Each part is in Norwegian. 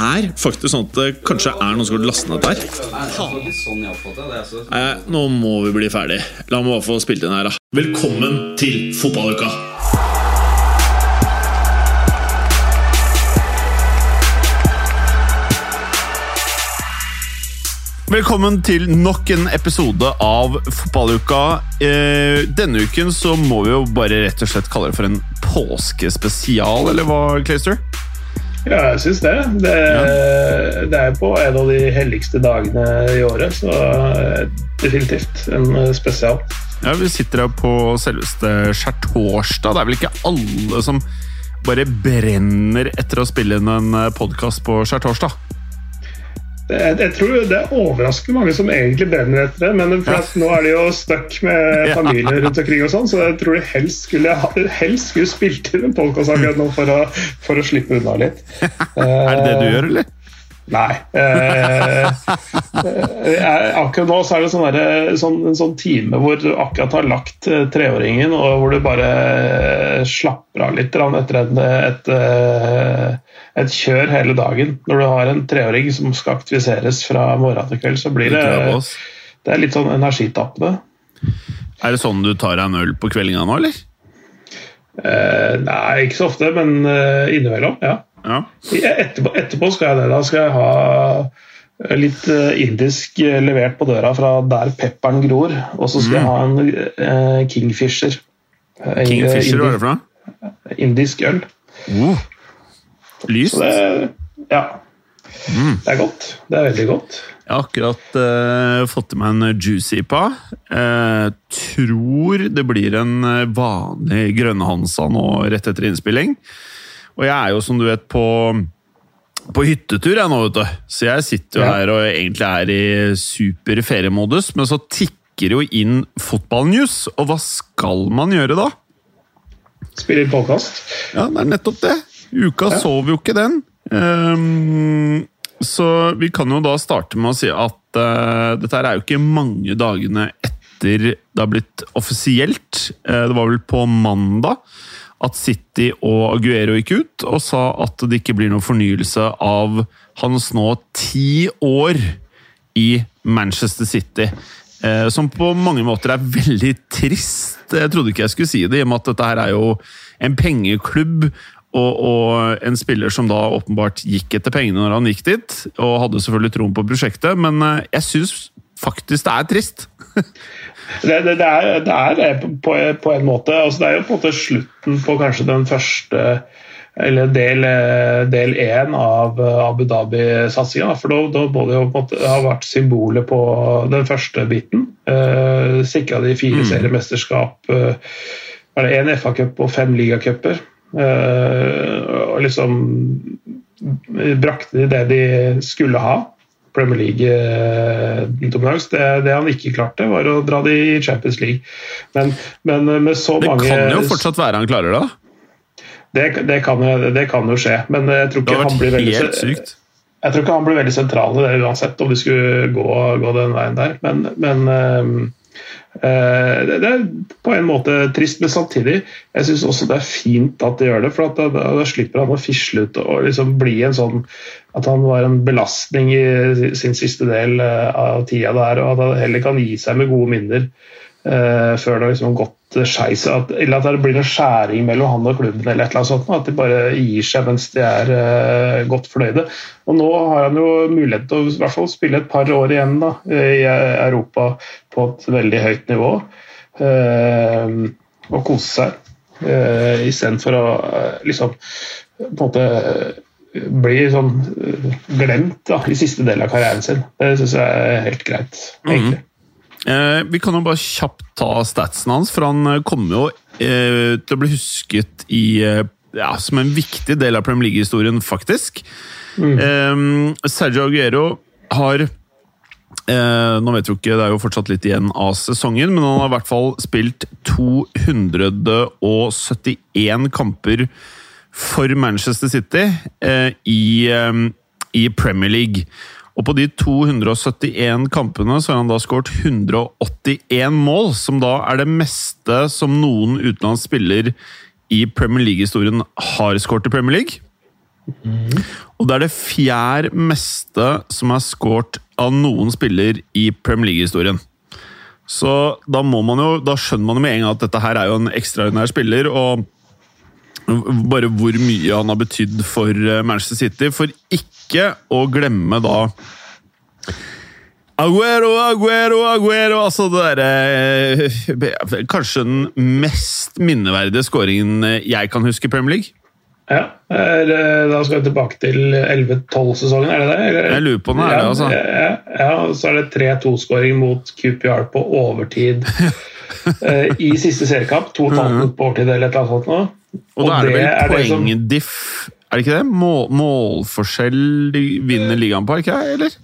er faktisk sånn at det kanskje er noen som har lastet ned dette her. Nei, nå må vi bli ferdig. La meg bare få spilt inn her, da. Velkommen til fotballuka! Velkommen til nok en episode av Fotballuka. Eh, denne uken så må vi jo bare rett og slett kalle det for en påskespesial, eller hva, Clayster? Ja, jeg syns det. Det, det er på en av de helligste dagene i året, så eh, definitivt en eh, spesial. Ja, Vi sitter her på selveste skjærtorsdag. Det er vel ikke alle som bare brenner etter å spille inn en podkast på skjærtorsdag? Jeg, jeg tror det er overraskende mange som egentlig brenner etter det, men for at nå er de jo stuck med familie rundt omkring, og sånn, så jeg tror de helst skulle, helst skulle spilt inn en podkast akkurat nå for å, for å slippe unna litt. er det det du gjør, eller? Nei. Eh, eh, akkurat nå så er det sånn der, sånn, en sånn time hvor du akkurat har lagt eh, treåringen, og hvor du bare slapper av litt etter et, et, et, kjør hele dagen. Når du har en treåring som skal aktiviseres fra morgen til kveld, så blir det, det er litt sånn energitappende. Er det sånn du tar deg en øl på kveldinga nå, eller? Eh, nei, ikke så ofte, men innimellom, ja. Ja. Etterpå, etterpå, skal jeg det. Da skal jeg ha litt eh, indisk levert på døra fra der pepperen gror. Og så skal mm. jeg ha en uh, Kingfisher. Kingfisher, hva er det for noe? Indisk øl. Uh. Lyst? Det, ja. Mm. Det er godt. Det er veldig godt. Jeg har akkurat uh, fått i meg en juicy pa. Uh, tror det blir en vanlig grønne Hansa nå rett etter innspilling. Og jeg er jo, som du vet, på, på hyttetur jeg nå, vet du. Så jeg sitter jo ja. her og egentlig er i super feriemodus, men så tikker jo inn fotballnews. Og hva skal man gjøre da? Spille inn podkast? Ja, det er nettopp det. Uka ja. sov jo ikke den. Um, så vi kan jo da starte med å si at uh, dette er jo ikke mange dagene etter det har blitt offisielt. Uh, det var vel på mandag at City og Aguero gikk ut og sa at det ikke blir noen fornyelse av hans nå ti år i Manchester City. Eh, som på mange måter er veldig trist. Jeg trodde ikke jeg skulle si det, i og med at dette her er jo en pengeklubb. Og, og en spiller som da åpenbart gikk etter pengene når han gikk dit, og hadde selvfølgelig troen på prosjektet, men eh, jeg syns faktisk det er trist. Det, det, det, er, det er på, på, en måte altså Det er jo på en måte slutten på kanskje den første eller del én av Abu Dhabi-satsinga. For da, da må det jo på en måte ha vært symbolet på den første biten. Eh, Sikra de fire mm. seriemesterskap. Eh, det én FA-cup og fem ligacuper. Eh, og liksom brakte de det de skulle ha. Premier League-dominans. Det, det, han ikke klarte, var å dra det i Champions League. Men, men med så det mange Det kan jo fortsatt være han klarer det? Det, det, kan, det kan jo skje, men jeg tror ikke han blir veldig helt sykt. Jeg tror ikke han blir veldig sentral i det uansett, om de skulle gå, gå den veien der. Men, men um, Eh, det er på en måte trist, men samtidig jeg synes også det er fint at de gjør det. For da, slipper han å fisle ut og liksom bli en sånn At han var en belastning i sin siste del eh, av tida der, og at han heller kan gi seg med gode minner uh, før det har liksom gått skeis. Eller at det blir en skjæring mellom han og klubben, eller et eller annet sånt. At de bare gir seg mens de er uh, godt fornøyde. Og nå har han jo mulighet til å i hvert fall spille et par år igjen da, i Europa på et veldig høyt nivå. Uh, og kose seg. Uh, Istedenfor å liksom på en måte bli sånn glemt da, i siste del av karrieren sin. Det syns jeg er helt greit, egentlig. Mm. Eh, vi kan jo bare kjapt ta statsen hans, for han kommer jo eh, til å bli husket i, eh, ja, som en viktig del av Premier League-historien, faktisk. Mm. Eh, Sergio Aguero har Eh, nå vet vi ikke, Det er jo fortsatt litt igjen av sesongen, men han har i hvert fall spilt 271 kamper for Manchester City eh, i, eh, i, Premier League. Og på de 271 kampene så har han da skåret 181 mål, som da er det meste som noen utenlandsk spiller i Premier League-historien har skåret i Premier League. Og det er det fjerde meste som er skåret av noen spiller i Premier League-historien. Så da, må man jo, da skjønner man jo med en gang at dette her er jo en ekstraordinær spiller. og bare hvor mye han har betydd for eh, Manchester City. For ikke å glemme da Aguero, Aguero, Aguero Altså det derre eh, Kanskje den mest minneverdige skåringen jeg kan huske i Premier League. Ja, Da skal vi tilbake til 11-12-sesongen, er det det? Eller? Jeg lurer på det, er det altså. Ja, ja, så er det 3-2-skåring mot QPR på overtid eh, i siste seriekamp. To og et halvt minutt på overtid eller et eller annet sånt. Og, og da er det, det vel poengdiff, er det ikke det? Mål, målforskjell de vinner ligaen på, ikke det? eller?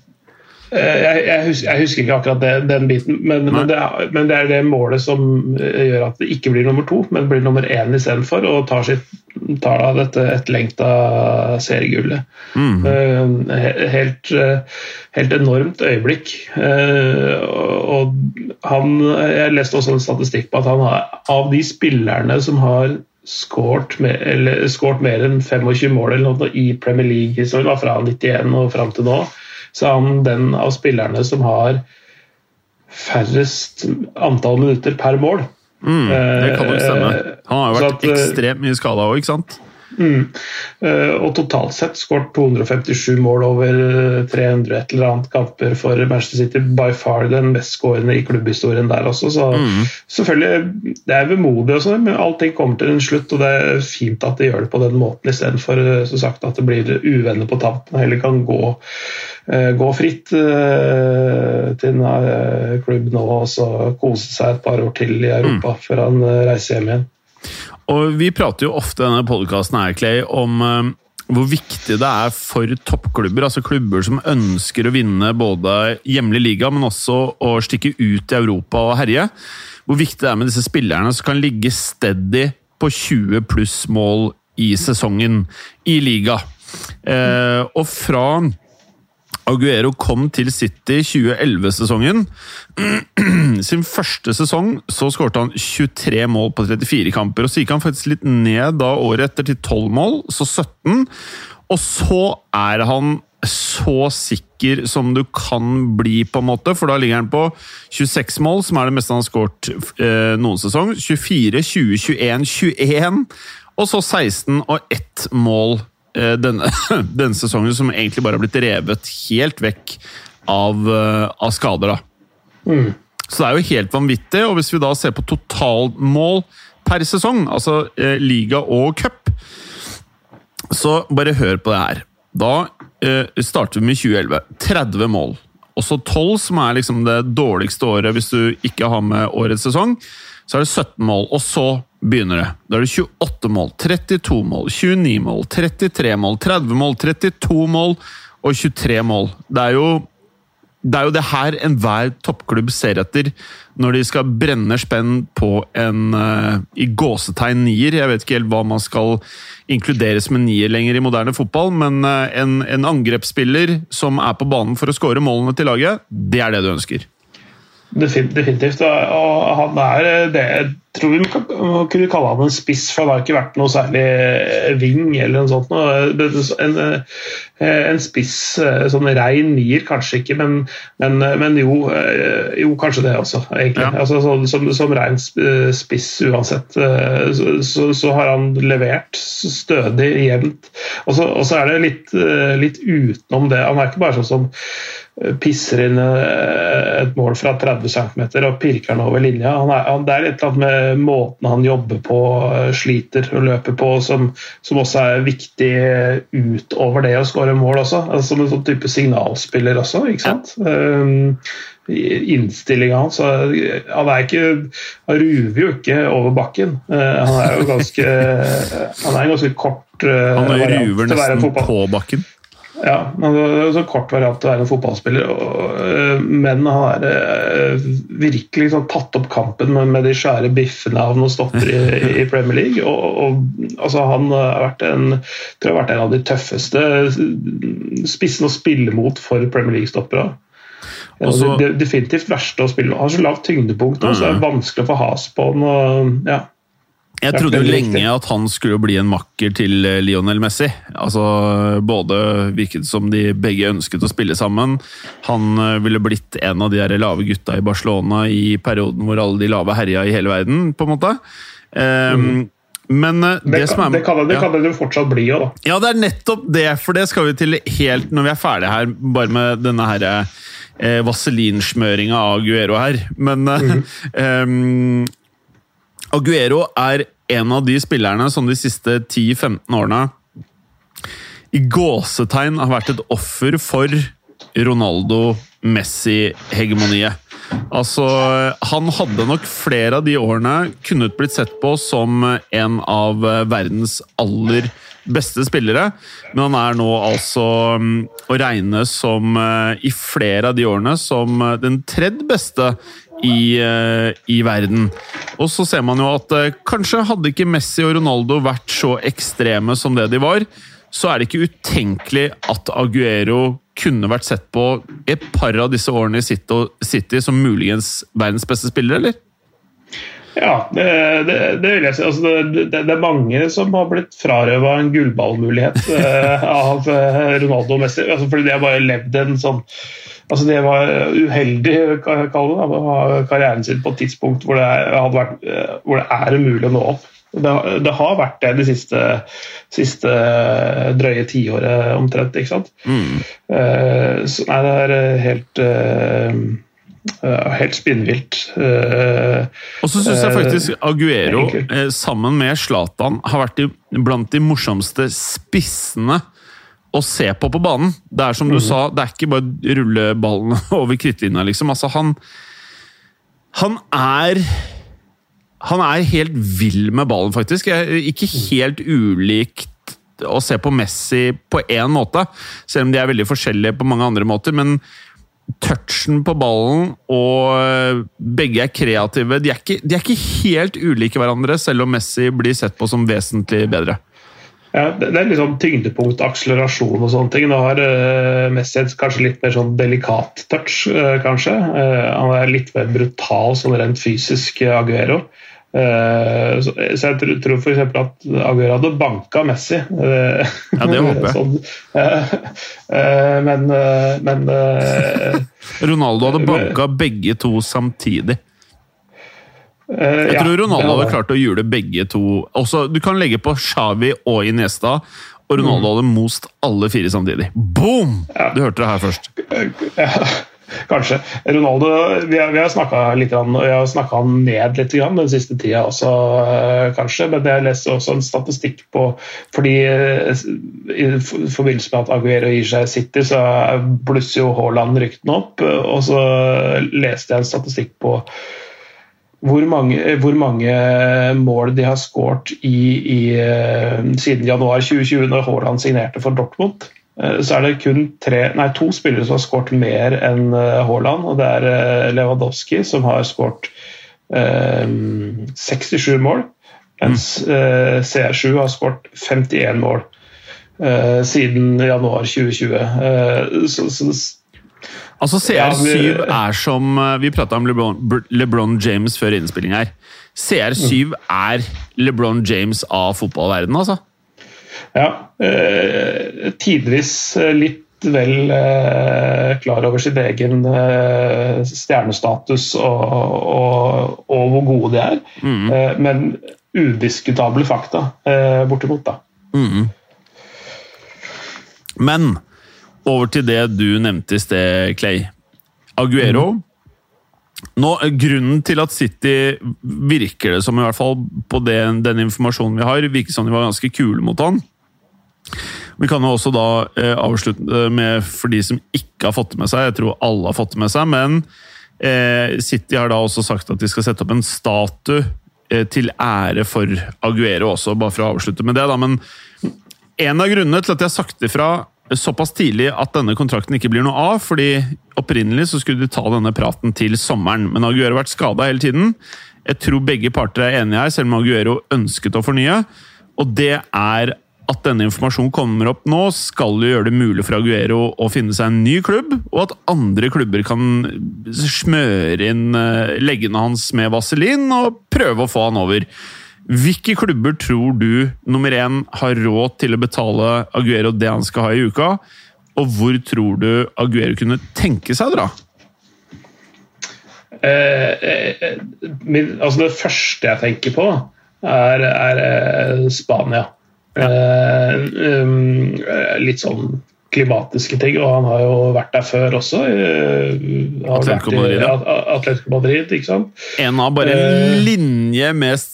Eh, jeg, jeg, husker, jeg, husker, ikke akkurat det, den biten, men, men, det men, det er, det målet som eh, gjør at det ikke blir nummer to, men blir nummer én istedenfor, og tar, sitt, tar da dette etterlengta seriegullet. Mm. Uh, helt, helt, enormt øyeblikk. Uh, og han, Jeg leste også en statistikk på at han har, av de spillerne som har skåret mer, enn 25 mål eller noe i Premier League-historien, fra 91 og fram til nå, så er han den av spillerne som har færrest antall minutter per mål. Mm, det kan nok stemme. Eh, han har jo vært at, eh, ekstremt mye skada òg, ikke sant? Mm. Eh, og totalt sett skåret 257 mål over 300 et eller annet kamper for Manchester City. By far den mest skårende i klubbhistorien der også. Så mm. selvfølgelig, det er vemodig, også, men allting kommer til en slutt. Og det er fint at de gjør det på den måten, istedenfor at det blir uvenner på tampen. Heller kan gå, gå fritt til en klubb nå og så kose seg et par år til i Europa mm. før han reiser hjem igjen. Og Vi prater jo ofte i denne podkasten om uh, hvor viktig det er for toppklubber, altså klubber som ønsker å vinne både hjemlig liga, men også å stikke ut i Europa og herje. Hvor viktig det er med disse spillerne som kan ligge steady på 20 pluss mål i sesongen i liga. Eh, og fra Aguero kom til City 2011-sesongen. Sin første sesong så skårte han 23 mål på 34 kamper. og Så gikk han faktisk litt ned da året etter til 12 mål, så 17. Og så er han så sikker som du kan bli, på en måte, for da ligger han på 26 mål, som er det meste han har skåret eh, noen sesong. 24, 20, 21, 21, og så 16 og ett mål denne, denne, sesongen som egentlig bare har blitt revet helt vekk av, eh, av skader. Mm. Så det er jo helt vanvittig. Og hvis vi da ser på totalmål per sesong, altså eh, liga og cup, så bare hør på det her. Da eh, starter vi med 2011. 30 mål. Og så 12, som er liksom det dårligste året hvis du ikke har med årets sesong. Så er det 17 mål, og så begynner det. Da er det 28 mål, 32 mål, 29 mål, 33 mål, 30 mål, 32 mål og 23 mål. Det er jo det, er jo det her enhver toppklubb ser etter når de skal brenne spenn på en uh, i gåsetegn nier. Jeg vet ikke helt hva man skal inkluderes med nier lenger i moderne fotball, men uh, en, en angrepsspiller som er på banen for å skåre målene til laget, det er det du ønsker. Definitivt. Og han er det jeg tror vi kunne kalle han en spiss, for han har ikke vært noe særlig ving eller noe sånt. En, en spiss, sånn rein nier, kanskje ikke, men, men, men jo, jo, kanskje det også, egentlig. Ja. Altså, så, som, som rein spiss uansett, så, så, så, har han levert stødig, jevnt. Og så er det litt, litt utenom det. Han er ikke bare sånn som pisser inn eh, et mål fra 30 cm og pirker den over linja. Han er, han, det er et eller annet med måten han jobber på, eh, sliter og løper på, som, som også er viktig utover det å skåre mål også. Altså, som en sånn type signalspiller også, ikke sant. Um, Innstillinga hans Han er ikke Han ruver jo ikke over bakken. Uh, han er jo ganske Han er en ganske kort uh, Han ruver nesten på bakken? Ja, det er så kort variant å være en fotballspiller. Og, øh, men han har øh, virkelig sånn, tatt opp kampen med, med de svære biffene av noen stopper i, i Premier League. Og, og, altså, han har vært en, tror jeg har vært en av de tøffeste spissene å spille mot for Premier League-stoppere. Er definitivt verste å spille med. Han har så lavt tyngdepunkt, nå, så det er vanskelig å få has på den. Og, ja. Jeg trodde jo lenge at han skulle bli en makker til eh, Lionel Messi. Altså, Både virket som de begge ønsket å spille sammen. Han eh, ville blitt en av de der lave gutta i Barcelona i perioden hvor alle de lave herja i hele verden, på en måte. Ehm, Men eh, det, Det, som kan, er det, kan, det ja. kan det jo fortsatt bli òg, da. Ja, det er nettopp det, for det skal vi til helt når vi er ferdige her, bare med denne her eh, vaselinsmøringa av Aguero her. Men eh, em, Aguero er en av de spillerne som de siste 10-15 årene i gåsetegn har vært et offer for Ronaldo-Messi-hegemoniet. Altså, han hadde nok flere av de årene kunnet blitt sett på som en av verdens aller beste spillere, men han er nå altså mm, å regne som eh, i flere av de årene som eh, den tredje beste i, eh, i verden. Og så ser man jo at kanskje hadde ikke Messi og Ronaldo vært så ekstreme som det de var, så er det ikke utenkelig at Aguero kunne vært sett på et par av disse årene i City som muligens verdens beste spiller, eller? Ja, det, det, det vil jeg si. Altså, det, det, er mange som har blitt frarøva en gullballmulighet eh, av eh, Ronaldo og Messi. Altså, fordi de har bare levd en sånn Altså De var uheldige karrieren sin på et tidspunkt hvor det, er, vært, eh, hvor det er umulig å nå opp. Det, har vært det de siste, siste drøye tiåret omtrent. ikke sant? Eh, så, nei, det er helt eh, Helt spinnvilt. Eh, Og så syns jeg Eh, faktisk Aguero, eh, sammen med Zlatan, har vært blant de morsomste spissene å se på på banen. Det er som du sa, det er ikke bare rulle ballen over krittlinja, liksom. Altså, han Han er Han er helt vill med ballen, faktisk. Ikke helt ulikt å se på Messi på én måte, selv om de er veldig forskjellige på mange andre måter. men touchen på ballen, og begge er kreative. De er, ikke, de er ikke helt ulike hverandre, selv om Messi blir sett på som vesentlig bedre. Ja, det er liksom tyngdepunkt, akselerasjon og sånne ting. Nå har uh, Messi et kanskje litt mer sånn delikat touch, uh, kanskje. Uh, han er litt mer brutal sånn rent fysisk, eh, Aguero. Eh, så, jeg tror, tror f.eks. at Aguero hadde banka Messi. eh, Ja, det håper jeg. sånn, eh, men men Ronaldo hadde banka begge to samtidig. Jeg tror Ronaldo hadde klart å gjøre begge to. Også, du kan legge på Xavi og Iniesta, og Ronaldo hadde most alle fire samtidig. Boom! Du hørte det her først. Ja, Kanskje. Ronaldo Vi har, vi har snakka han ned litt den siste tida også, øh, kanskje. Men jeg leste også en statistikk på Fordi øh, i forbindelse med at Aguero gir seg City, så blusser jo Haaland ryktene opp. Og så leste jeg en statistikk på hvor mange, hvor mange mål de har skåret i, i, eh, siden januar 2020, når Haaland signerte for Dortmund. Eh, Så er det kun tre, nei, to spillere som har skåret mer enn eh, Haaland. og Det er eh, Lewandowski, som har skåret eh, 67 mål. Mens eh, CR7 har skåret 51 mål eh, siden januar 2020. Eh, så, så, Altså, CR7 vi- er som Vi prata om LeBron, LeBron James før innspilling her. CR7 er LeBron James av fotballverdenen, altså. Ja, eh, tidvis eh, litt vel eh, klar over sin egen stjernestatus og, og, og hvor gode de er. Eh, men udiskutable fakta, eh, bortimot. da. Men over til det du nevnte i sted, Clay. Aguero. Nå, grunnen til at City virker det som, i hvert fall på den, den informasjonen vi har, virker som de var ganske kule mot han. Vi kan jo også da eh, avslutte med, for de som ikke har fått det med seg, jeg tror alle har fått det med seg, men eh, City har da også sagt at de skal sette opp en statue eh, til ære for Aguero også, bare for å avslutte med det. da, men en av grunnene til at jeg har sagt ifra såpass tidlig at denne kontrakten ikke blir noe av. fordi Opprinnelig så skulle de ta denne praten til sommeren, men Aguero har vært skada hele tiden. Jeg tror begge parter er enige her, selv om Aguero ønsket å fornye. Og det er at denne informasjonen kommer opp nå, skal jo gjøre det mulig for Aguero å finne seg en ny klubb, og at andre klubber kan smøre inn eh, leggene hans med vaselin og prøve å få han over. Hvilke klubber tror du nummer én har råd til å betale Aguero det han skal ha i uka? Og hvor tror du Aguero kunne tenke seg å dra? Eh, eh, min, altså det første jeg tenker på, er, er eh, Spania. Ja. Um, litt sånn klimatiske ting, og han har jo vært der før også. Uh, Atletico Madrid, ja. Atletico Madrid, ikke sant? En av bare en uh, linje med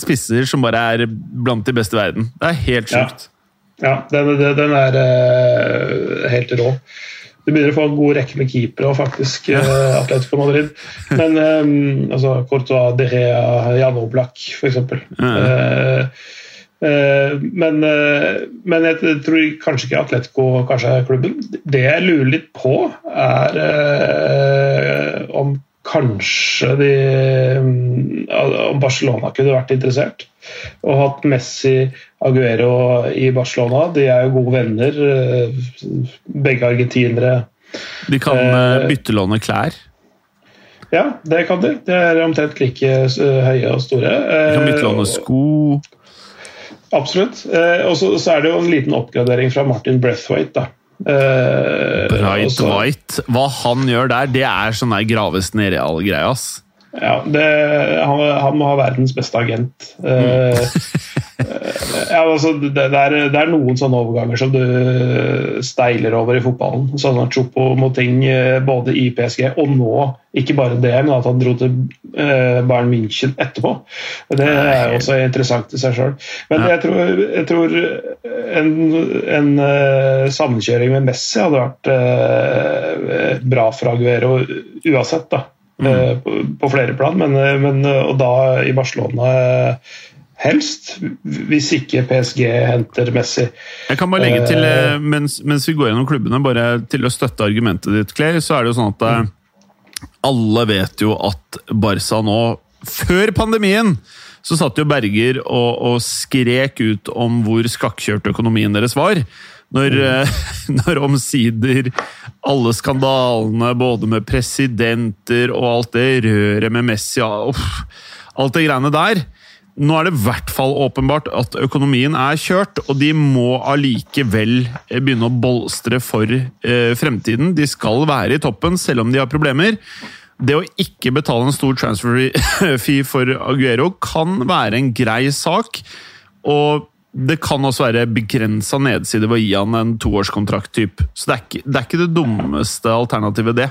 spisser som bare er blant de beste i verden. Det er helt sjukt. Ja, ja den, den, er uh, helt rå. Du begynner å få en god rekke med keepere, faktisk, ja. uh, Atletico Madrid. Men um, altså, Courtois, De Rea, Jan Oblak, f.eks. Ja. Uh, men, eh, men, jeg tror kanskje ikke Atletico kanskje er klubben. Det jeg lurer litt på, er eh, om kanskje de Om Barcelona kunne vært interessert. Og hatt Messi Aguero i Barcelona. De er jo gode venner, begge argentinere. De kan byttelåne klær? Ja, det kan de. De er omtrent like høye og store. De kan byttelåne sko. Absolutt. Eh, og så, er det jo en liten oppgradering fra Martin Brethwaite, da. Eh, Bright White. Hva han gjør der, det er sånn der graves ned-greie, ass. Ja, det, han, han, må ha verdens beste agent. Mm. ja, altså, det, det, er, det, er, noen sånne overganger som du steiler over i fotballen. Sånn at Chopo Moting ting både i PSG og nå, ikke bare det, men at han dro til uh, Bayern München etterpå. Det er også interessant i seg sjøl. Men jeg tror, jeg tror en, en uh, sammenkjøring med Messi hadde vært uh, bra for Aguero uansett. da mm. på, på, flere plan, men, eh, men, eh, og da i Barcelona helst, hvis ikke PSG henter Messi. Jeg kan bare legge til, mens, mens vi går gjennom klubbene, bare til å støtte argumentet ditt, Claire, så er det jo sånn at alle vet jo at Barca nå, før pandemien så satt jo Berger og, og skrek ut om hvor skakkjørt økonomien deres var. Når, mm. når, omsider alle skandalene, både med presidenter og alt det røret med Messi uff, Alt det greiene der. Nå er det i hvert fall åpenbart at økonomien er kjørt, og de må allikevel begynne å bolstre for eh, fremtiden. De skal være i toppen, selv om de har problemer. Det å ikke betale en stor transfer fee for Aguero kan være en grei sak. Og det kan også være begrensa nedside ved å gi han en toårskontrakt. Typ. Så det er, ikke, det er, ikke, det dummeste alternativet, det.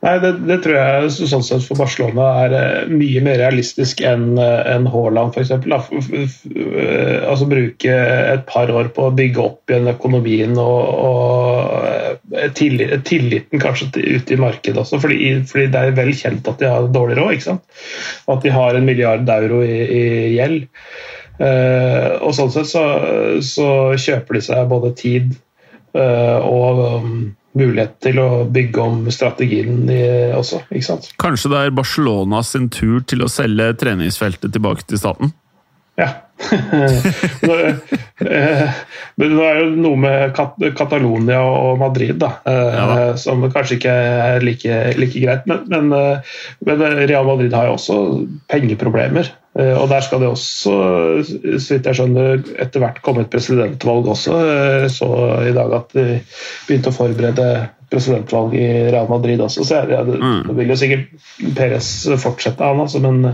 Nei, det, det, tror jeg sånn sett for Barcelona er eh, mye mer realistisk enn eh, en Haaland f.eks. Eh, altså bruke et par år på å bygge opp igjen økonomien og, og tilliten kanskje ute i markedet også, fordi, fordi, det er vel kjent at de har dårlig råd. ikke sant? At de har en milliard euro i, i gjeld. Uh, og sånn sett så, så, kjøper de seg både tid uh, og um, mulighet til å bygge om strategien i, også. ikke sant? Kanskje det er Barcelona sin tur til å selge treningsfeltet tilbake til staten? Ja. Eh, men det er jo noe med Kat Catalonia og Madrid da, ja, som kanskje ikke er like, like greit. Men, men, men, Real Madrid har jo også pengeproblemer. Eh, og Der skal det også, så vidt jeg skjønner, etter hvert komme et presidentvalg også. Eh, så i dag at de begynte å forberede presidentvalg i Real Madrid også, så jeg, det, mm. det vil jo sikkert Perez fortsette, han altså, men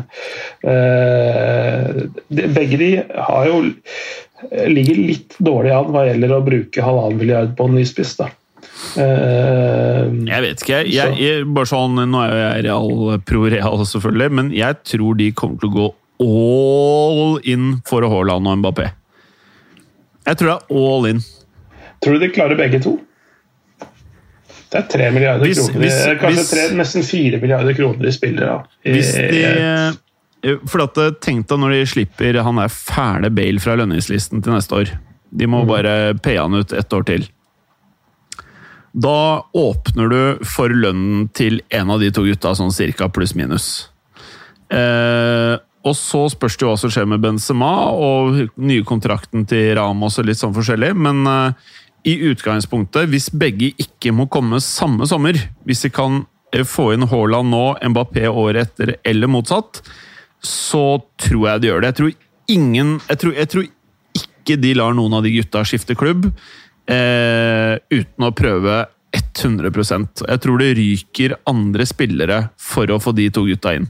eh, begge de har jo ligger litt dårlig an hva gjelder å bruke halvannen milliard på en ny spiss. da. Uh, jeg vet ikke. Jeg, jeg, bare sånn, Nå er jeg real, pro real, selvfølgelig, men jeg tror de kommer til å gå all in for Haaland og Mbappé. Jeg tror det er all in. Tror du de klarer begge to? Det er tre milliarder hvis, kroner. Hvis, Kanskje hvis, tre, nesten fire milliarder kroner de spiller. Da. Hvis de, eh, for at, eh, Tenk deg når de slipper han der fæle Bale fra lønningslisten til neste år. De må mm. bare paye han ut ett år til. Da åpner du for lønnen til en av de to gutta, sånn cirka pluss-minus. Eh, og så spørs det jo hva som skjer med Benzema og nye kontrakten til Ramos og litt sånn forskjellig, men uh, i utgangspunktet, hvis begge ikke må komme samme sommer, hvis de kan eh, få inn Haaland nå, Mbappé året etter, eller motsatt, så tror jeg de gjør det. Jeg tror ingen Jeg tror, jeg tror ikke de lar noen av de gutta skifte klubb eh, uten å prøve 100% Jeg tror det ryker andre spillere for å få de to gutta inn.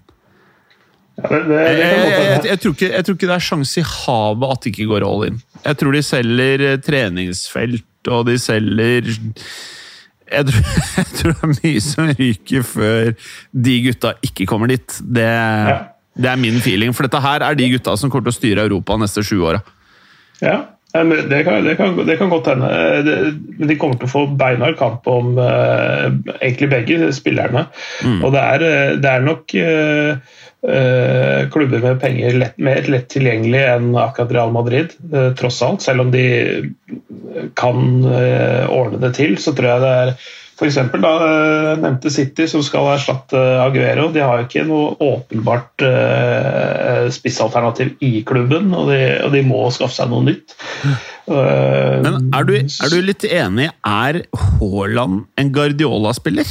Ja, det, det, det Jeg, jeg, jeg, tror ikke, jeg tror ikke det er sjanse i havet at det ikke går all in. Jeg tror de selger eh, treningsfelt, og de selger jeg tror, tror det er mye som ryker før de gutta ikke kommer dit. Det, det er min feeling. For dette her er de gutta som kommer til å styre Europa neste sju åra. Ja, det kan, det, kan, det kan godt hende. Eh, Men de kommer til å få beinhard kamp om eh, egentlig begge spillerne. Og det er, det er nok klubber med penger lett, mer lett tilgjengelig enn akkurat Real Madrid, eh, tross alt. Selv om de kan eh, ordne det til, så tror jeg det er F.eks. da eh, nevnte City, som skal erstatte Aguero. De har jo ikke noe åpenbart eh, spissalternativ i klubben, og de, og de må skaffe seg noe nytt. Eh, Men er du, er du litt enig? Er Haaland en Guardiola-spiller?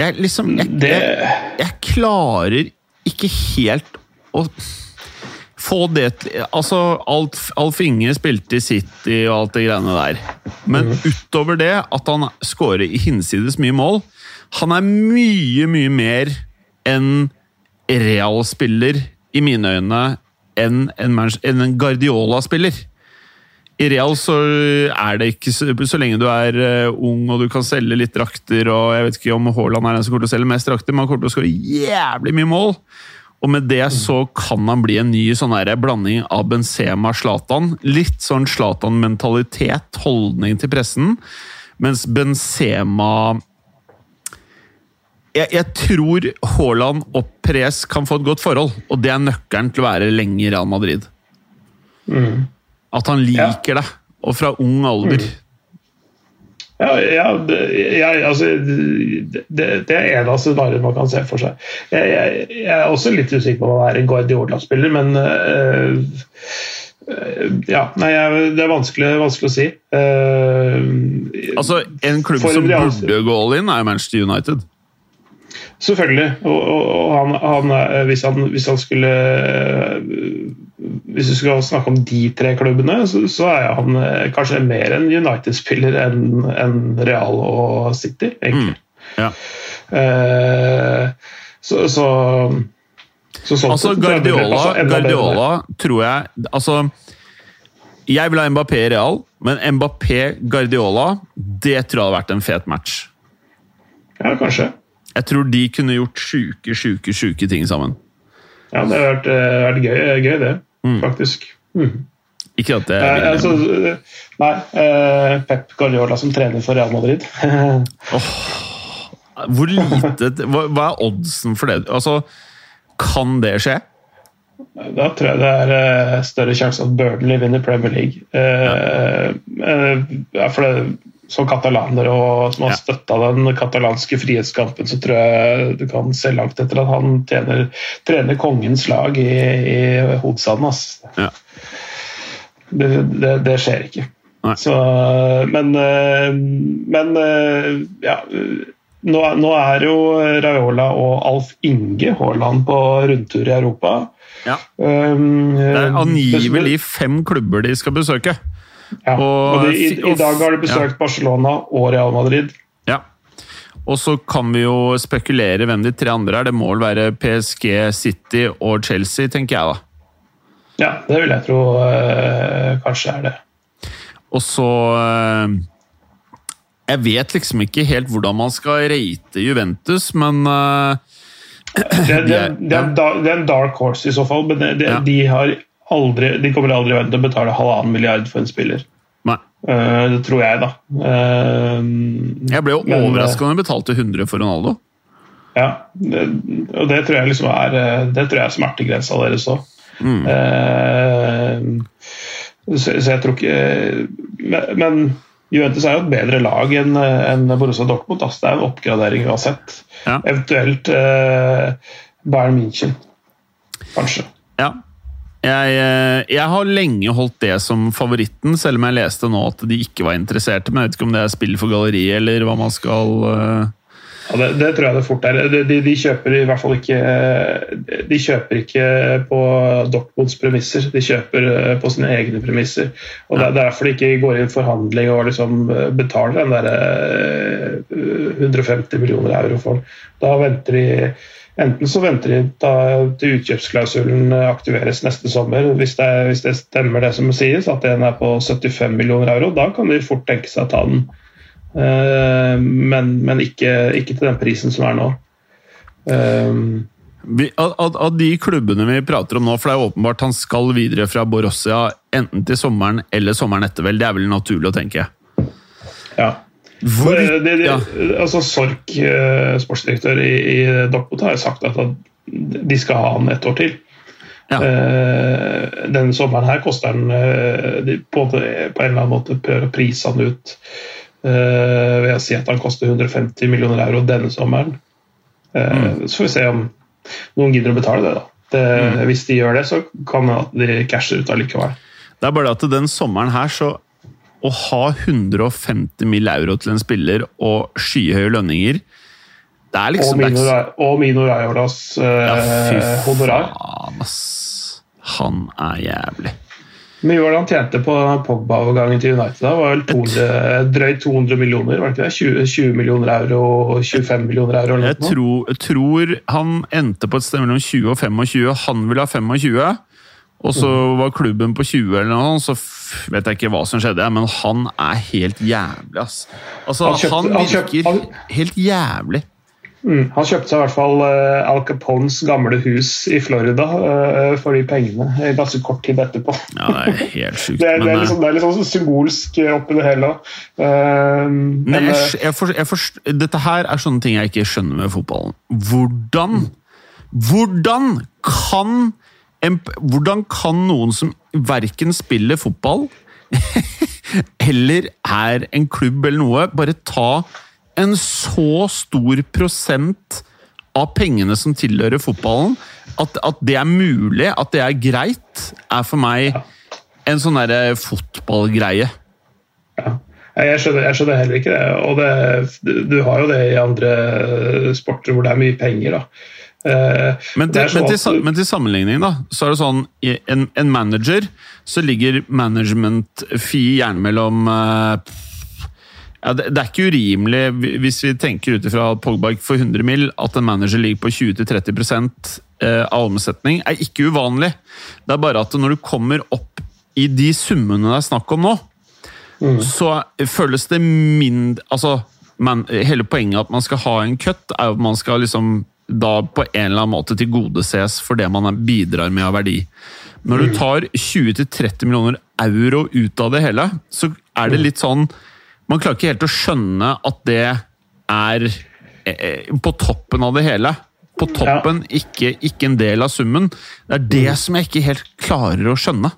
Jeg liksom jeg, Det- jeg, jeg klarer ikke helt å få det til Altså, Alf, Alf Inge spilte i City og alt det greiene der. Men utover det, at han skårer i hinsides mye mål Han er mye, mye mer en Real-spiller, i mine øyne, enn en, Man- en Guardiola-spiller. I Real så er det ikke så, så lenge du er eh, ung og du kan selge litt drakter og Jeg vet ikke om Haaland er den som kommer til å selge mest drakter, men han kommer til å skåre jævlig mye mål. Og med det så kan han bli en ny sånn her blanding av Benzema og Zlatan. Litt sånn Zlatan-mentalitet, holdning til pressen. Mens Benzema jeg, jeg tror Haaland og Pres kan få et godt forhold, og det er nøkkelen til å være lenge i Real Madrid. At han liker det, og fra ung alder. Ja, ja det, jeg, altså, det, det er en av scenarioene man kan se for seg. Jeg, jeg, jeg er også litt usikker på om han er en Guardiola-spiller, men øh, ja, nei, Det er vanskelig, vanskelig å si. Uh, Altså, En klubb som burde gå all in, er Manchester United. Selvfølgelig. Og, og, og han, han, hvis, han, hvis han skulle Hvis vi skal snakke om de tre klubbene, så, så er han øh, kanskje mer en United-spiller enn en Real og City, egentlig. Ja. Eh, så, så, så sånn Altså, Guardiola, bedre Guardiola tror jeg Altså Jeg vil ha Mbappé i Real, men Mbappé-Guardiola Det tror jeg hadde vært en fet match. Ja, kanskje. Jeg tror de kunne gjort sjuke, sjuke, sjuke ting sammen. Ja, det hadde vært, eh, vært gøy, gøy, det. Faktisk. Mm. Ikke at det Eh, altså, eh, nei, eh, Pep Guardiola som trener for Real Madrid. Hvor lite hva, hva er oddsen for det? Altså, kan det skje? Da tror jeg det er eh, større sjanse at Burnley vinner Premier League. Eh, eh, ja, for det, som katalaner og som har Ja. støtta den katalanske frihetskampen, så tror jeg du kan se langt etter at han tjener, trener kongens lag i, i hovedstaden. Altså. Ja. Det, det, det skjer ikke. Så, men eh, men eh, ja nå, nå er jo Raiola og Alf Inge Haaland på rundtur i Europa. Ja. Um, Det er angivelig fem klubber de skal besøke. Ja. og- og de, i, I dag har de besøkt Barcelona og Real Madrid. Ja. Og så kan vi jo spekulere hvem de tre andre er. Det må vel være PSG, City og Chelsea, tenker jeg da. Ja, det vil jeg tro øh, kanskje er det. Og så øh, Jeg vet liksom ikke helt hvordan man skal rate Juventus, men eh, Det, det, De er- det, er, det er en dark horse i så fall, men de, Ja. de, har aldri, de kommer aldri i verden til å betale halvannen milliard for en spiller. Nei. Uh, det tror jeg, da. Uh, Jeg ble jo Men, overraska da de betalte 100 for Ronaldo. Ja, det, og det tror jeg liksom er eh, Det tror jeg er smertegrensa deres òg. Mm. så, så jeg tror ikke Men, men Juventus er jo et bedre lag enn en Borussia Dortmund. Altså. Det er en oppgradering uansett. Ja. Eventuelt eh, Bayern München, kanskje. Ja. Jeg, eh, jeg har lenge holdt det som favoritten, selv om jeg leste nå at de ikke var interesserte. Men jeg vet ikke om det er spill for galleriet, eller hva man skal eh, Ja, det, det tror jeg det fort er. De, de, de kjøper i hvert fall ikke eh, De kjøper ikke på Dortmunds premisser, de kjøper på sine egne premisser. Og Det er derfor de ikke går inn i forhandling og liksom betaler den der eh, 150 millioner euro for. Da venter de Enten så venter de da til utkjøpsklausulen aktiveres neste sommer, hvis det, hvis det stemmer det som sies, at den er på 75 millioner euro. Da kan de fort tenke seg å ta den. Eh, men, men ikke, ikke til den prisen som er nå. Eh, vi, av, av, de klubbene vi prater om nå, for det er åpenbart han skal videre fra Borussia enten til sommeren eller sommeren etter, vel. Det er vel naturlig å tenke. ja. Hvor, eh, det, det, ja. altså Sork, eh, sportsdirektør i, i Dortmund, har sagt at de skal ha han et år til. Ja. Denne sommeren her koster han de på, på en eller annen måte prøver å prise han ut ved å si at han koster 150 millioner euro denne sommeren. Mm. Så får vi se om noen gidder å betale det. da. Det, Mm. Hvis de gjør det, så kan de casher ut allikevel. Det er bare det at den sommeren her, så å ha 150 mill. euro til en spiller og skyhøye lønninger Det er liksom og Mino Raiolas Ja, eh, honorar. faen, ass. Han er jævlig. Men mye var det han tjente på Pogba-overgangen til United? da? Var vel 200, drøyt 200 millioner? var det ikke det? 20, 20 millioner euro og 25 millioner euro? eller Jeg noe tror, jeg tror han endte på et sted mellom 20 og 25. Han ville ha 25, og så var klubben på 20 eller noe, så vet jeg ikke hva som skjedde, men han er helt jævlig, ass. Altså, Han kjøpte- han han kjøpte- virker han- helt jævlig. Mm. Han kjøpte seg i hvert fall uh, Al Capones gamle hus i Florida uh, for de pengene eh, ganske kort tid etterpå. Ja, det er helt sykt. Det er, det er, eh, liksom, det er litt sånn symbolsk oppi det hele. Uh, Men men, jeg, eh, jeg, forst- jeg forst, dette her er sånne ting jeg ikke skjønner med fotballen. Hvordan Hvordan kan Hvordan kan noen som verken spiller fotball eller er en klubb eller noe, bare ta en så stor prosent av pengene som tilhører fotballen? At, at det er mulig, at det er greit, er for meg en sånn derre fotballgreie. ja. jeg, skjønner, jeg skjønner heller ikke det. Og det, du- har jo det i andre sporter hvor det er mye penger. da. Eh, Men til, men, til, men til sammenligning, da, så er det sånn en, en manager så ligger management-fee gjerne mellom eh, ja, det, det er ikke urimelig, hvis vi tenker ut ifra Pogba får 100 mill., at en manager ligger på 20-30 eh, av omsetning, er ikke uvanlig. Det er bare at når du kommer opp i de summene det er snakk om nå, så føles det mindre Altså, man, hele poenget at man skal ha en cut, er jo at man skal liksom da på en eller annen måte tilgodeses for det man bidrar med av verdi. Når du tar 20-30 millioner euro ut av det hele, så er det litt sånn Man klarer ikke helt å skjønne at det er eh, på toppen av det hele. På toppen, ikke, ikke en del av summen. Det er det som jeg ikke helt klarer å skjønne.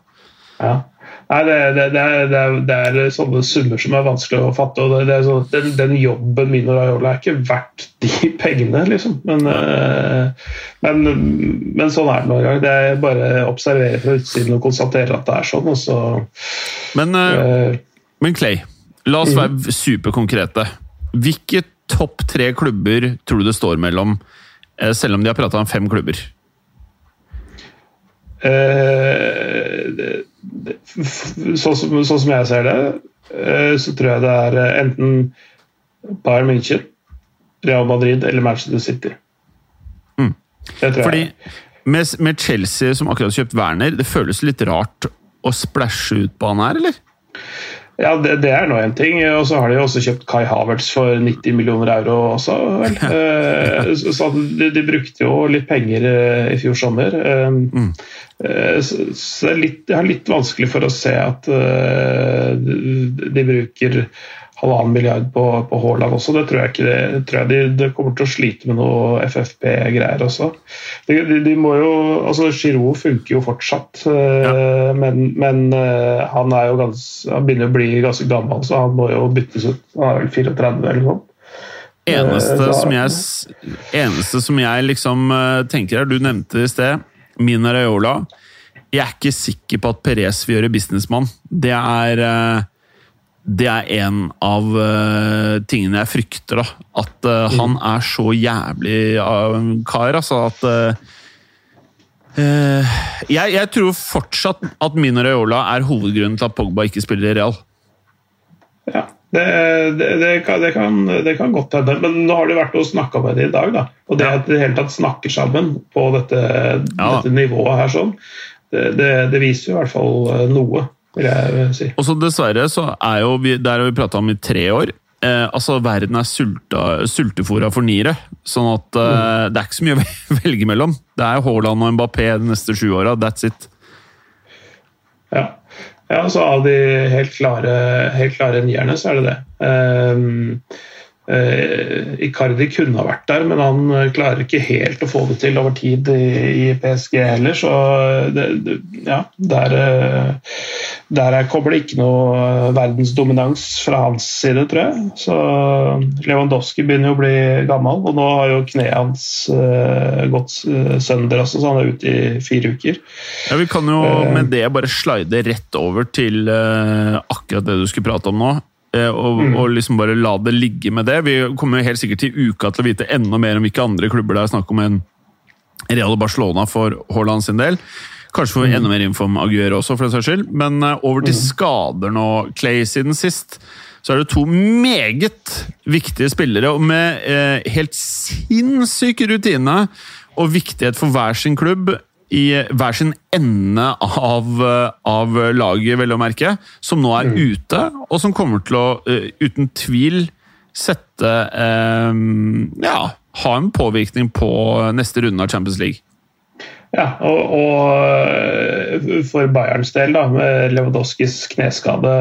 Ja. Nei, det, det, det, er, det, er, det sånne summer som er vanskelig å fatte. og er sånn, den, den jobben min og Raiola er ikke verdt de pengene, liksom. Men, eh, men, men sånn er det noen gang. Det er bare å observere fra utsiden og konstatere at det er sånn. så Men eh, Men Clay, la oss være superkonkrete. Hvilke topp tre klubber tror du det står mellom, selv om de har prata om fem klubber? eh, det- det- f- Sånn som, sånn som jeg ser det, eh, så tror jeg det er eh, enten Bayern München, Real Madrid eller Manchester City. Mm. Fordi med, med Chelsea som akkurat har kjøpt Werner, det føles litt rart å splæsje ut på han her, eller? Ja, det, det er nå en ting. Og så har de også kjøpt Kai Havertz for 90 millioner euro også, vel. Eh, så de, de brukte jo litt penger eh, i fjor sommer. Eh, eh, Så, så det er litt, jeg har litt vanskelig for å se at de bruker halvannen milliard på, på Haaland også. Det tror jeg ikke det, tror jeg de, de, kommer til å slite med noe FFP-greier også. De, de, de, må jo, altså Giroud funker jo fortsatt, ja. men, men, han er jo gans, han begynner å bli ganske gammel, så han må jo byttes ut. Han er vel 34 eller noe sånt. Eneste som jeg, eneste som jeg liksom tenker her, du nevnte det i sted, Mina Raiola. Jeg er ikke sikker på at Perez vil gjøre businessmann. Det er det er en av uh, tingene jeg frykter. da. At uh, mm. han er så jævlig av en kar, altså at uh, jeg, jeg, tror fortsatt at Mino Raiola er hovedgrunnen til at Pogba ikke spiller i Real. Ja, det, det, det, kan, kan, det kan, godt hende. Men nå har det vært å snakke med det i dag. da. Og det at de hele tatt snakker sammen på dette, ja. dette nivået her, sånn, det, viser jo i hvert fall noe vil jeg si. Og så Dessverre så er jo vi, der har vi prata om i tre år. Eh, altså, Verden er sulta, sultefòra for niere. Sånn at eh, mm. det er ikke så mye å velge mellom. Det er Haaland og Mbappé de neste sju åra. That's it. Ja. ja, så av de helt klare, helt klare nierne, så er det det. Um, Uh, Icardi kunne ha vært der, men han uh, klarer ikke helt å få det til over tid i, PSG heller. Så det, det, ja, der, der kommer det ikke noe verdensdominans fra hans side, tror jeg. Så Lewandowski begynner jo å bli gammel, og nå har jo kneet hans gått sønder, også, så han er ute i fire uker. Ja, Vi kan jo med det bare slide rett over til akkurat det du skulle prate om nå. Eh, og, mm. og, liksom bare la det ligge med det. Vi kommer helt sikkert til uka til å vite enda mer om hvilke andre klubber det er snakk om enn Real Barcelona for Haaland sin del. Kanskje får vi mm. enda mer info om Aguero også, for den saks skyld. Men uh, over til mm. skader nå, Clay, siden sist. Så er det to meget viktige spillere og med eh, helt sinnssyk rutine og viktighet for hver sin klubb i hver sin ende av, av laget, vel å merke, som nå er mm. ute, og som kommer til å uh, uten tvil sette um, Ja, ha en påvirkning på neste runde av Champions League. Ja, og, og, for Bayerns del, da, med Lewandowskis kneskade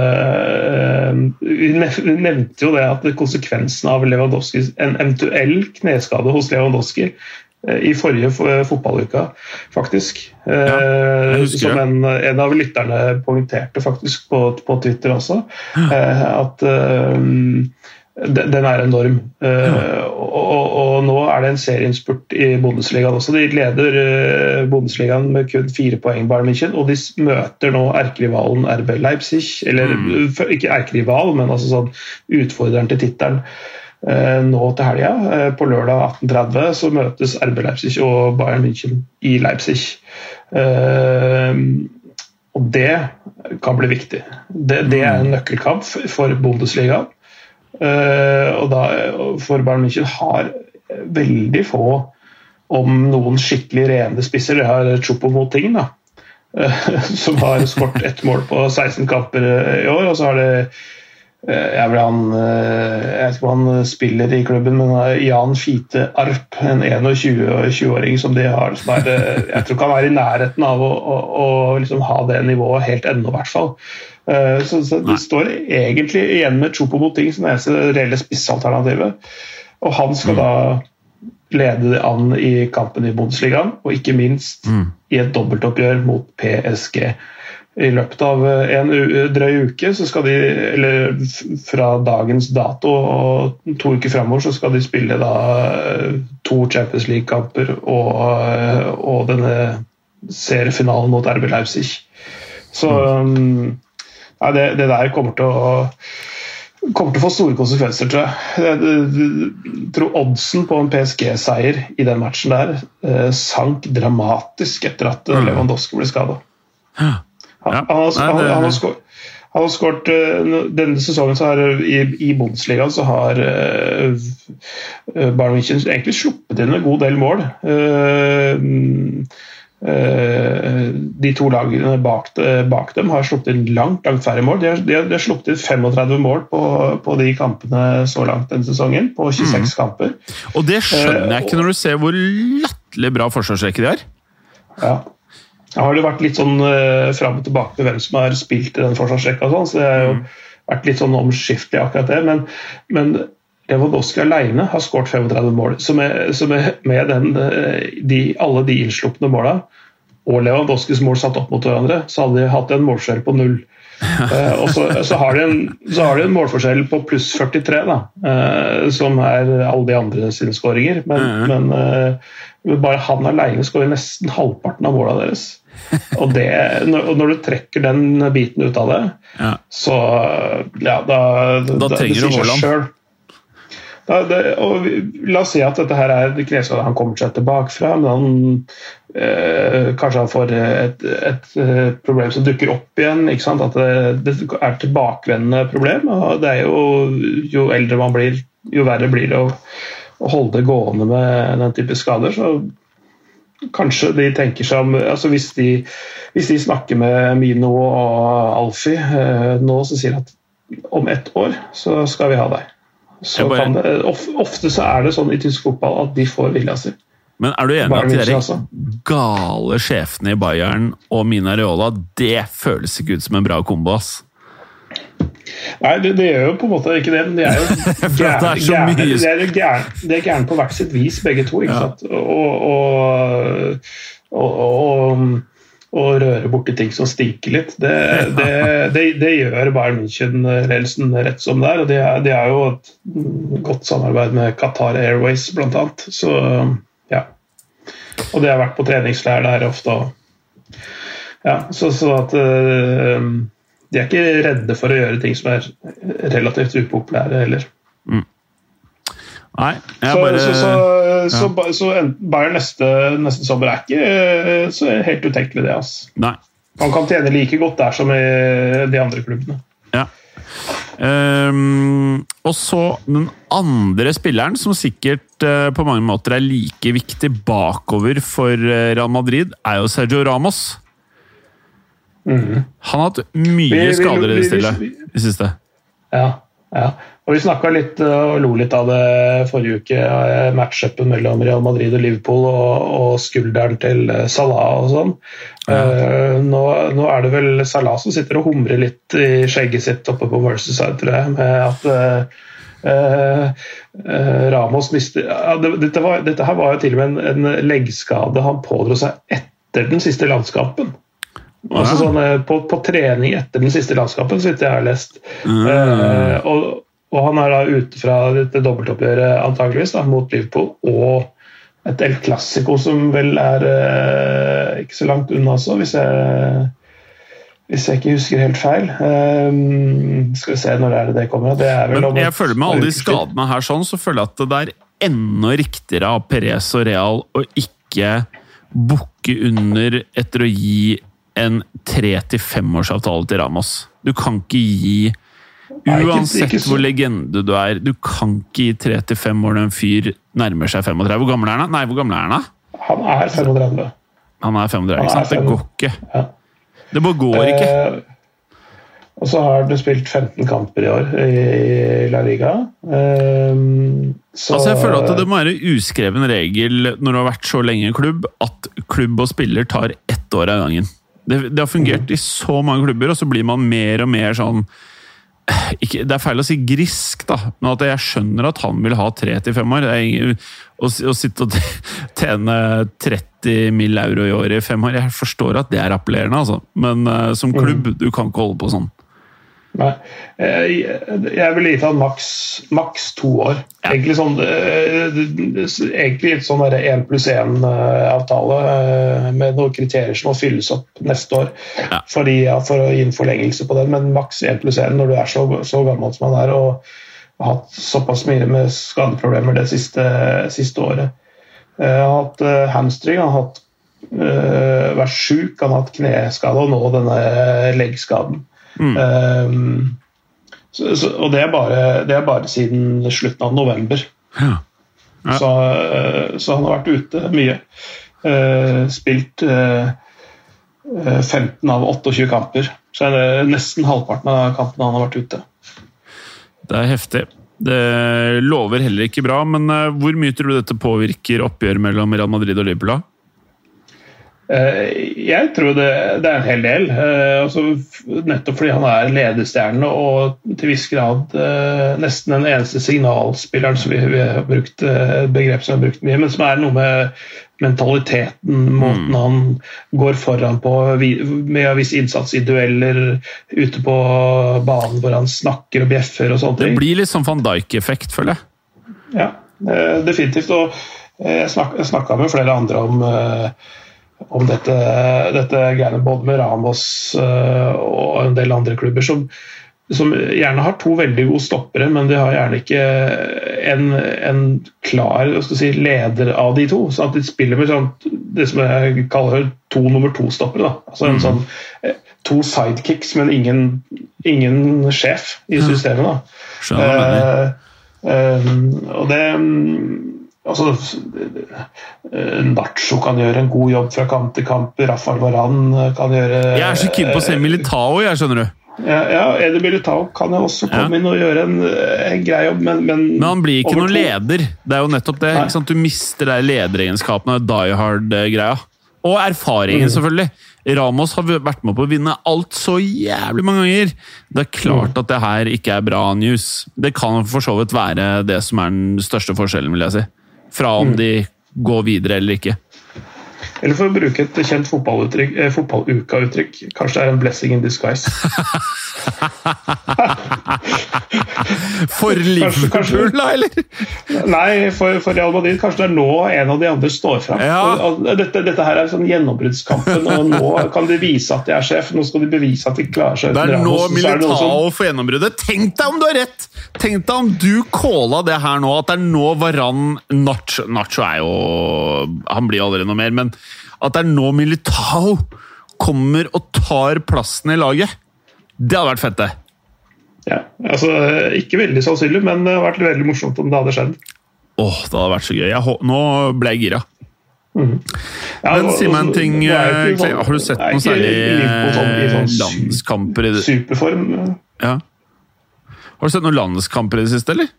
Vi nevnte jo det at konsekvensen av en eventuell kneskade hos Lewandowski Eh, i forrige eh, fotballuka, faktisk. Ja, eh, som en, en, av lytterne poengterte faktisk på, på Twitter også. At um, den er enorm. Ja. Og, og, og, nå er det en serieinnspurt i Bundesligaen også. De leder Bundesligaen med kun fire poeng, Bayern München, og de møter nå erkerivalen RB Leipzig. Eller mm. ikke erkerival, men altså sånn utfordreren til tittelen. Eh, nå til helga. Eh, på lørdag 18.30 så møtes RB Leipzig og Bayern München i Leipzig. Eh, og det kan bli viktig. Det, det er en nøkkelkamp for Bundesliga. Og da, for Bayern München har veldig få, om noen skikkelig rene spisser. Det har Chopo-Moting, som har skåret ett mål på 16 kamper i år. Og så har det jeg, han, eh, jeg vet ikke om han spiller i klubben, men Jan Fite Arp, en 21-åring som de har som er, eh, Jeg tror ikke han er i nærheten av å, å, å liksom ha det nivået helt ennå, i hvert fall. Så, så det står egentlig igjen med Chopo Moting som det eneste reelle spissalternativet. Og han skal mm. da lede det an i kampen i Bundesligaen, og ikke minst mm. i et dobbeltoppgjør mot PSG i løpet av eh, en drøy uke, så skal de, eller fra dagens dato og to uker framover, så skal de spille da eh, to Champions League-kamper og, eh, og, denne seriefinalen mot RB Leipzig. Så mm. ja, det, det, der kommer til å kommer til å få store konsekvenser, tror jeg. Jeg tror oddsen på en PSG-seier i den matchen der eh, sank dramatisk etter at mm. Lewandowski ble skada. Ja. Han, har skåret uh, Denne sesongen så har i, i Bundesligaen så har uh, Bayern München egentlig sluppet inn en god del mål. Uh, de to lagene bak, bak, dem har sluppet inn langt langt færre mål. De har, de har, de har sluppet inn 35 mål på, på, de kampene så langt denne sesongen. På 26 mm. kamper. Og det skjønner jeg ikke når du ser hvor latterlig bra forsvarsrekke de har. Ja. Har det vært litt sånn uh, fram og tilbake med hvem som har spilt i den forsvarsrekka. Sånn, så det har jo, mm. vært litt sånn omskiftelig akkurat det. Men, men Lewandowski alene har skåret 35 mål. Så med, så med, med den, de, alle de innslupne måla og Lewandowskis mål satt opp mot hverandre, så hadde de hatt en målskjell på null. Uh, og så, så, har de en, så har de en målforskjell på pluss 43, da, uh, som er alle de andre sine skåringer. Men, mm. men uh, bare han alene skårer nesten halvparten av måla deres. Og, det, når, når, du trekker den biten ut av det, ja. så ja, da, da, da trenger du Haaland. Da, det, og la oss si at dette her er det kreves at han kommer seg tilbake fra, men han, øh, kanskje han får et, et, et, problem som dukker opp igjen. At det, det, er et tilbakevendende problem. og det er jo, jo eldre man blir, jo verre blir det å, å holde det gående med den type skader. så Kanskje de tenker seg om altså hvis, de, hvis de snakker med Mino og Alfie eh, nå, så sier de at om ett år så skal vi ha deg. Så bare... det, ofte så er det sånn i tysk fotball at de får vilja si. Men er du enig i at de altså. gale sjefene i Bayern og Mina Reola, det føles ikke ut som en bra kombo, ass? Nei, det, det, gjør jo på en måte ikke det, men de er jo gærne, er, er på hvert sitt vis, begge to. ikke ja. sant? Og, og, og, og røre borti ting som stinker litt. Det, det, det, det gjør Bayern München-ledelsen rett som det er. og De har jo et godt samarbeid med Qatar Airways bl.a. Så ja. Og de har vært på treningsleir der ofte. Ja, så, så at uh, De er ikke redde for å gjøre ting som er relativt upopulære heller. Mm. Nei, så, bare, så, så, så, ja. så, Bayern neste, neste sommer er ikke eh, så helt utenkelig, det. Altså. Nei. Han kan tjene like godt der som i de andre klubbene. Ja. Um, og så den andre spilleren, som sikkert uh, på mange måter er like viktig bakover for uh, Real Madrid, er jo Sergio Ramos. Mm. Han har hatt mye vi, skader i det stille i det siste. Ja, ja. Og Vi snakka litt og lo litt av det forrige uke, eh, matchupen mellom Real Madrid og Liverpool og, og skulderen til eh, Salah og sånn. Ja. Uh, nå, nå, er det vel Salah som sitter og humrer litt i skjegget sitt oppe på Merceside, tror jeg, med at uh, uh, Ramos mister ja, dette, var, dette, her var jo til og med en, en leggskade han pådro seg etter den siste landskampen. Altså sånn, på, på, trening etter den siste landskampen, så vidt jeg har lest. Mm. og og han er da ute fra dette dobbeltoppgjøret antageligvis da, mot Liverpool og et El Clásico som vel er eh, ikke så langt unna også, hvis jeg, hvis jeg ikke husker helt feil. Um, skal vi se når det er det det kommer. Det Men jeg føler med alle de skadene her sånn, så føler jeg at det er enda riktigere av Perez og Real å ikke bukke under etter å gi en tre til femårsavtale til Ramos. Du kan ikke gi Uansett hvor legende du er, du kan ikke gi tre til fem år når en fyr nærmer seg 35. Hvor gammel er han? Nei, hvor gammel er han? Han er 35. Han er 35, ikke sant? Det går ikke. Ja. Det bare går ikke. Eh, og så har du spilt 15 kamper i år i La Liga. Um, så, altså jeg føler at Det må være uskreven regel når du har vært så lenge i klubb, at klubb og spiller tar ett år av gangen. Det, det har fungert mm. i så mange klubber, og så blir man mer og mer sånn ikke, Det er feil å si grisk, da, men at jeg skjønner at han vil ha tre til fem år. Ingen, å, å, sitte og tjene 30 mill. euro i året i fem år Jeg forstår at det er appellerende, altså. men uh, som klubb, mm. du kan ikke holde på sånn. Nei. Eh, jeg ville gitt han maks, maks to år. Ja. Egentlig sånn eh, egentlig et sånn én pluss én-avtale eh, med noen kriterier som må fylles opp neste år ja. fordi, ja, for å gi en forlengelse på den, men maks én pluss én når du er så, så, gammel som han er og har hatt såpass mye med skadeproblemer det siste, siste året. Jeg har hatt hamstring, han har hatt, vært sjuk, han har hatt kneskade og nå denne leggskaden. Mm. Um, så, så, og det er, bare, det er, bare, siden slutten av november. Ja. Ja. Så, uh, så, han har vært ute mye. Uh, spilt uh, eh, 15 av 28 kamper. Så er det nesten halvparten av kampene han har vært ute. Det er heftig. Det lover heller ikke bra, men hvor mye tror du dette påvirker oppgjøret mellom Real Madrid og Liverpool? Jeg tror det, det, er en hel del. Altså, nettopp fordi han er ledestjerne og til viss grad nesten den eneste signalspilleren som vi, vi har brukt begrep som vi har brukt mye, men som er noe med mentaliteten, måten mm. han går foran på med en viss innsats i dueller ute på banen hvor han snakker og bjeffer og sånne ting. Det blir litt sånn van Dijk-effekt, føler jeg. Ja, definitivt. Og jeg snakka med flere andre om om dette, dette greiene både med Ramos uh, og en del andre klubber som, som, gjerne har to veldig gode stoppere, men de har gjerne ikke en, en klar si, leder av de to. sånn at de spiller med sånn, det som jeg kaller to nummer to-stoppere. Altså en mm. sånn eh, To sidekicks, men ingen, ingen sjef i systemet. Da. Skjønner, uh, uh, og det Altså, Nacho kan gjøre en god jobb fra kamp til kamp. Rafael Varan kan gjøre Jeg er så keen på å se Militao, jeg, skjønner du. Ja, ja Edi Militao kan jo også komme ja. inn og gjøre en, en grei jobb, men, men, men han blir ikke noen leder. Det er jo nettopp det. Du mister de lederegenskapene og die hard-greia. Og erfaringen, mm. selvfølgelig. Ramos har vært med på å vinne alt så jævlig mange ganger. Det er klart mm. at det her ikke er bra news. Det kan for så vidt være det som er den største forskjellen, vil jeg si fra om mm. de går videre eller ikke. Eller for å bruke et kjent eh, fotballuka-uttrykk, kanskje det er en blessing in disguise. for Liverpool, da, eller? Nei, for, for, Real Madrid. Kanskje det er nå en av de andre står fram. Ja. Dette, dette, her er sånn gjennombruddskampen, og nå kan de vise at de er sjef. Nå skal de bevise at de klarer seg. Det er nå Militao får gjennombruddet. Tenk deg om du har rett! Tenk deg om du calla det her nå, at det er nå Varan Nacho Nacho er jo Han blir aldri noe mer, men at det er nå Militao kommer og tar plassen i laget. Det hadde vært fett, det. Ja, altså Ikke veldig sannsynlig, men det hadde vært veldig morsomt om det hadde skjedd. Åh, det hadde vært så gøy. Jeg, nå ble jeg gira. Mm. Ja, men si meg en ting, Clay. Sånn, har du sett noen særlig sånn, sånn landskamper i det? Superform. Ja. Har du sett noen landskamper i det siste, eller?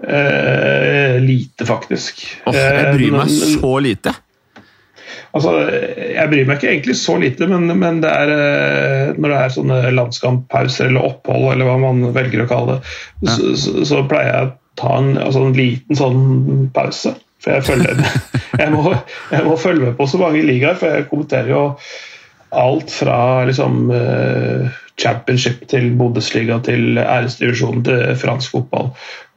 Eh, Eh, lite, faktisk. Oh, jeg bryr meg men, så lite. Altså, jeg bryr meg ikke egentlig så lite, men, men det er, eh, når det er sånne landskamppauser eller opphold, eller hva man velger å kalle det, ja. så, så, så, pleier jeg å ta en, altså en liten sånn pause. For jeg, følger, jeg, må, jeg må følge med på så mange ligaer, for jeg kommenterer jo alt fra liksom championship til Bundesliga til æresdivisjonen til fransk fotball.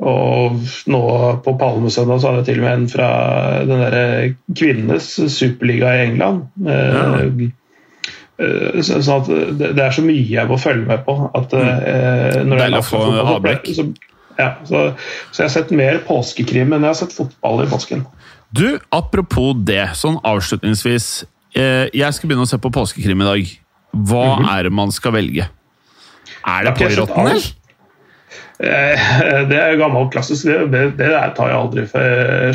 Og nå på Palmesøndag så hadde jeg til og med en fra den der kvinnenes superliga i England. Ja. Eh, så, så det er så mye jeg må følge med på. At, mm. Eh, når Deilig å få avbrekk. Så, ja, så, så, jeg har sett mer påskekrim enn jeg har sett fotball i påsken. Du, Apropos det, sånn avslutningsvis. Eh, jeg skal begynne å se på påskekrim i dag. Hva mm -hmm. er det man skal velge? Er det Poirotten, eller? Eh, det er jo gammelt klassisk. Det, det, tar jeg aldri,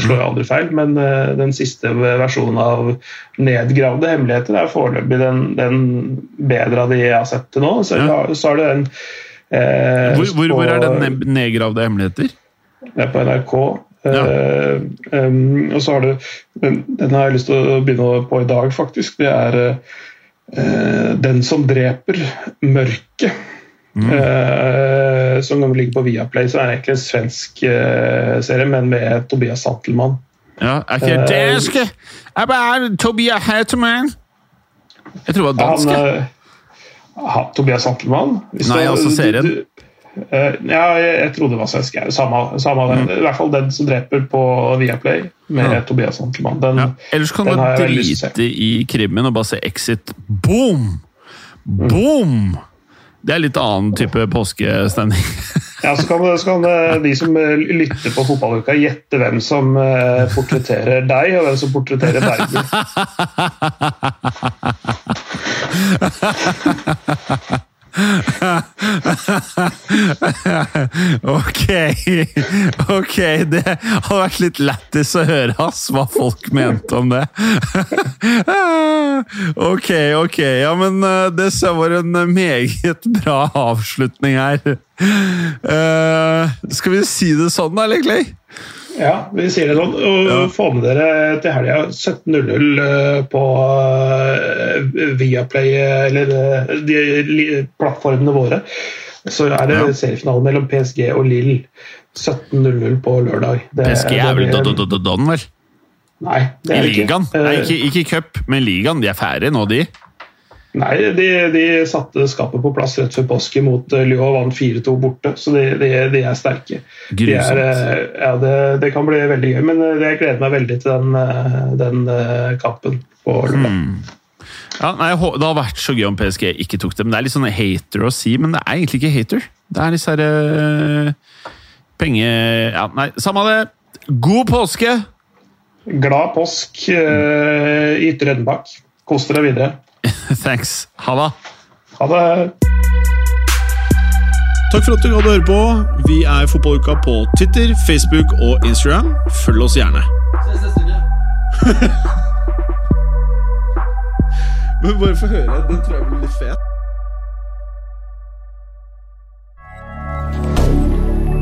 slår jeg aldri feil. Men eh, den siste versjonen av 'Nedgravde hemmeligheter' er foreløpig den, den, bedre av de jeg har sett til nå. Så, ja. så er det den eh, hvor, hvor, hvor, er den 'Nedgravde hemmeligheter'? Det er på NRK. Ja. Uh, um, og så har du den, den, har jeg lyst til å begynne på i dag, faktisk. Det er uh, 'Den som dreper mørket'. Mm. Uh, som ligger på Viaplay, så er det egentlig en svensk serie, men med Tobias Santelmann. Ja, er ikke det dansk? Jeg bare Tobias Hattemann? Jeg tror det var dansk. Han, Tobias Santelmann? Nei, altså serien. Du, ja, jeg, jeg, trodde det var svensk. Samme, samme mm. I hvert fall den som dreper på Viaplay, med ja. Tobias Santelmann. Den, ja. Ellers kan du drite i krimmen og bare se Exit. Boom! Mm. Boom! Mm. Det er litt annen type påskestemning. ja, så kan, så kan, eh, de som eh, lytter på fotballuka, gjette hvem som eh, portretterer deg, og hvem som portretterer Berger. ok. Ok, det hadde vært litt lættis å høre ass, hva folk mente om det. ok, ok. Ja, men eh, det var en meget bra avslutning her. Uh, skal vi si det sånn, da, eller, Clay? Ja, vi sier det sånn. Og Ja. få med dere til helga 17.00 eh, på eh, Viaplay eh, eller de plattformene våre. Så er det Ja. seriefinale mellom PSG og Lill 17.00 på lørdag. Det- PSG er vel don, vel? Nei, det I er det ikke. Nei, ikke, ikke cup, men ligaen. De er ferdige nå, de. Nei, de, de satte skapet på plass rett før påske mot uh, Lyon og vant 4-2 borte, så de, de, de er sterke. De er, eh, ja, det, det kan bli veldig gøy, men eh, jeg gleder meg veldig til den, eh, den eh, kampen på lørdag. Hmm. Ja, nei, Det har vært så gøy om PSG ikke tok det. Men Det er litt sånn hater å si, men det er egentlig ikke hater. Det er disse herre Penge... Ja, nei, samme det. God påske! Glad påsk øh, i Enebakk. Kos dere videre. Thanks. Ha det. Ha det. Takk for at du gadd å høre på. Vi er Fotballuka på Twitter, Facebook og Instagram. Følg oss gjerne. Ses neste uke. Men bare få høre. Den tror jeg blir litt fet.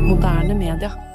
Moderne media.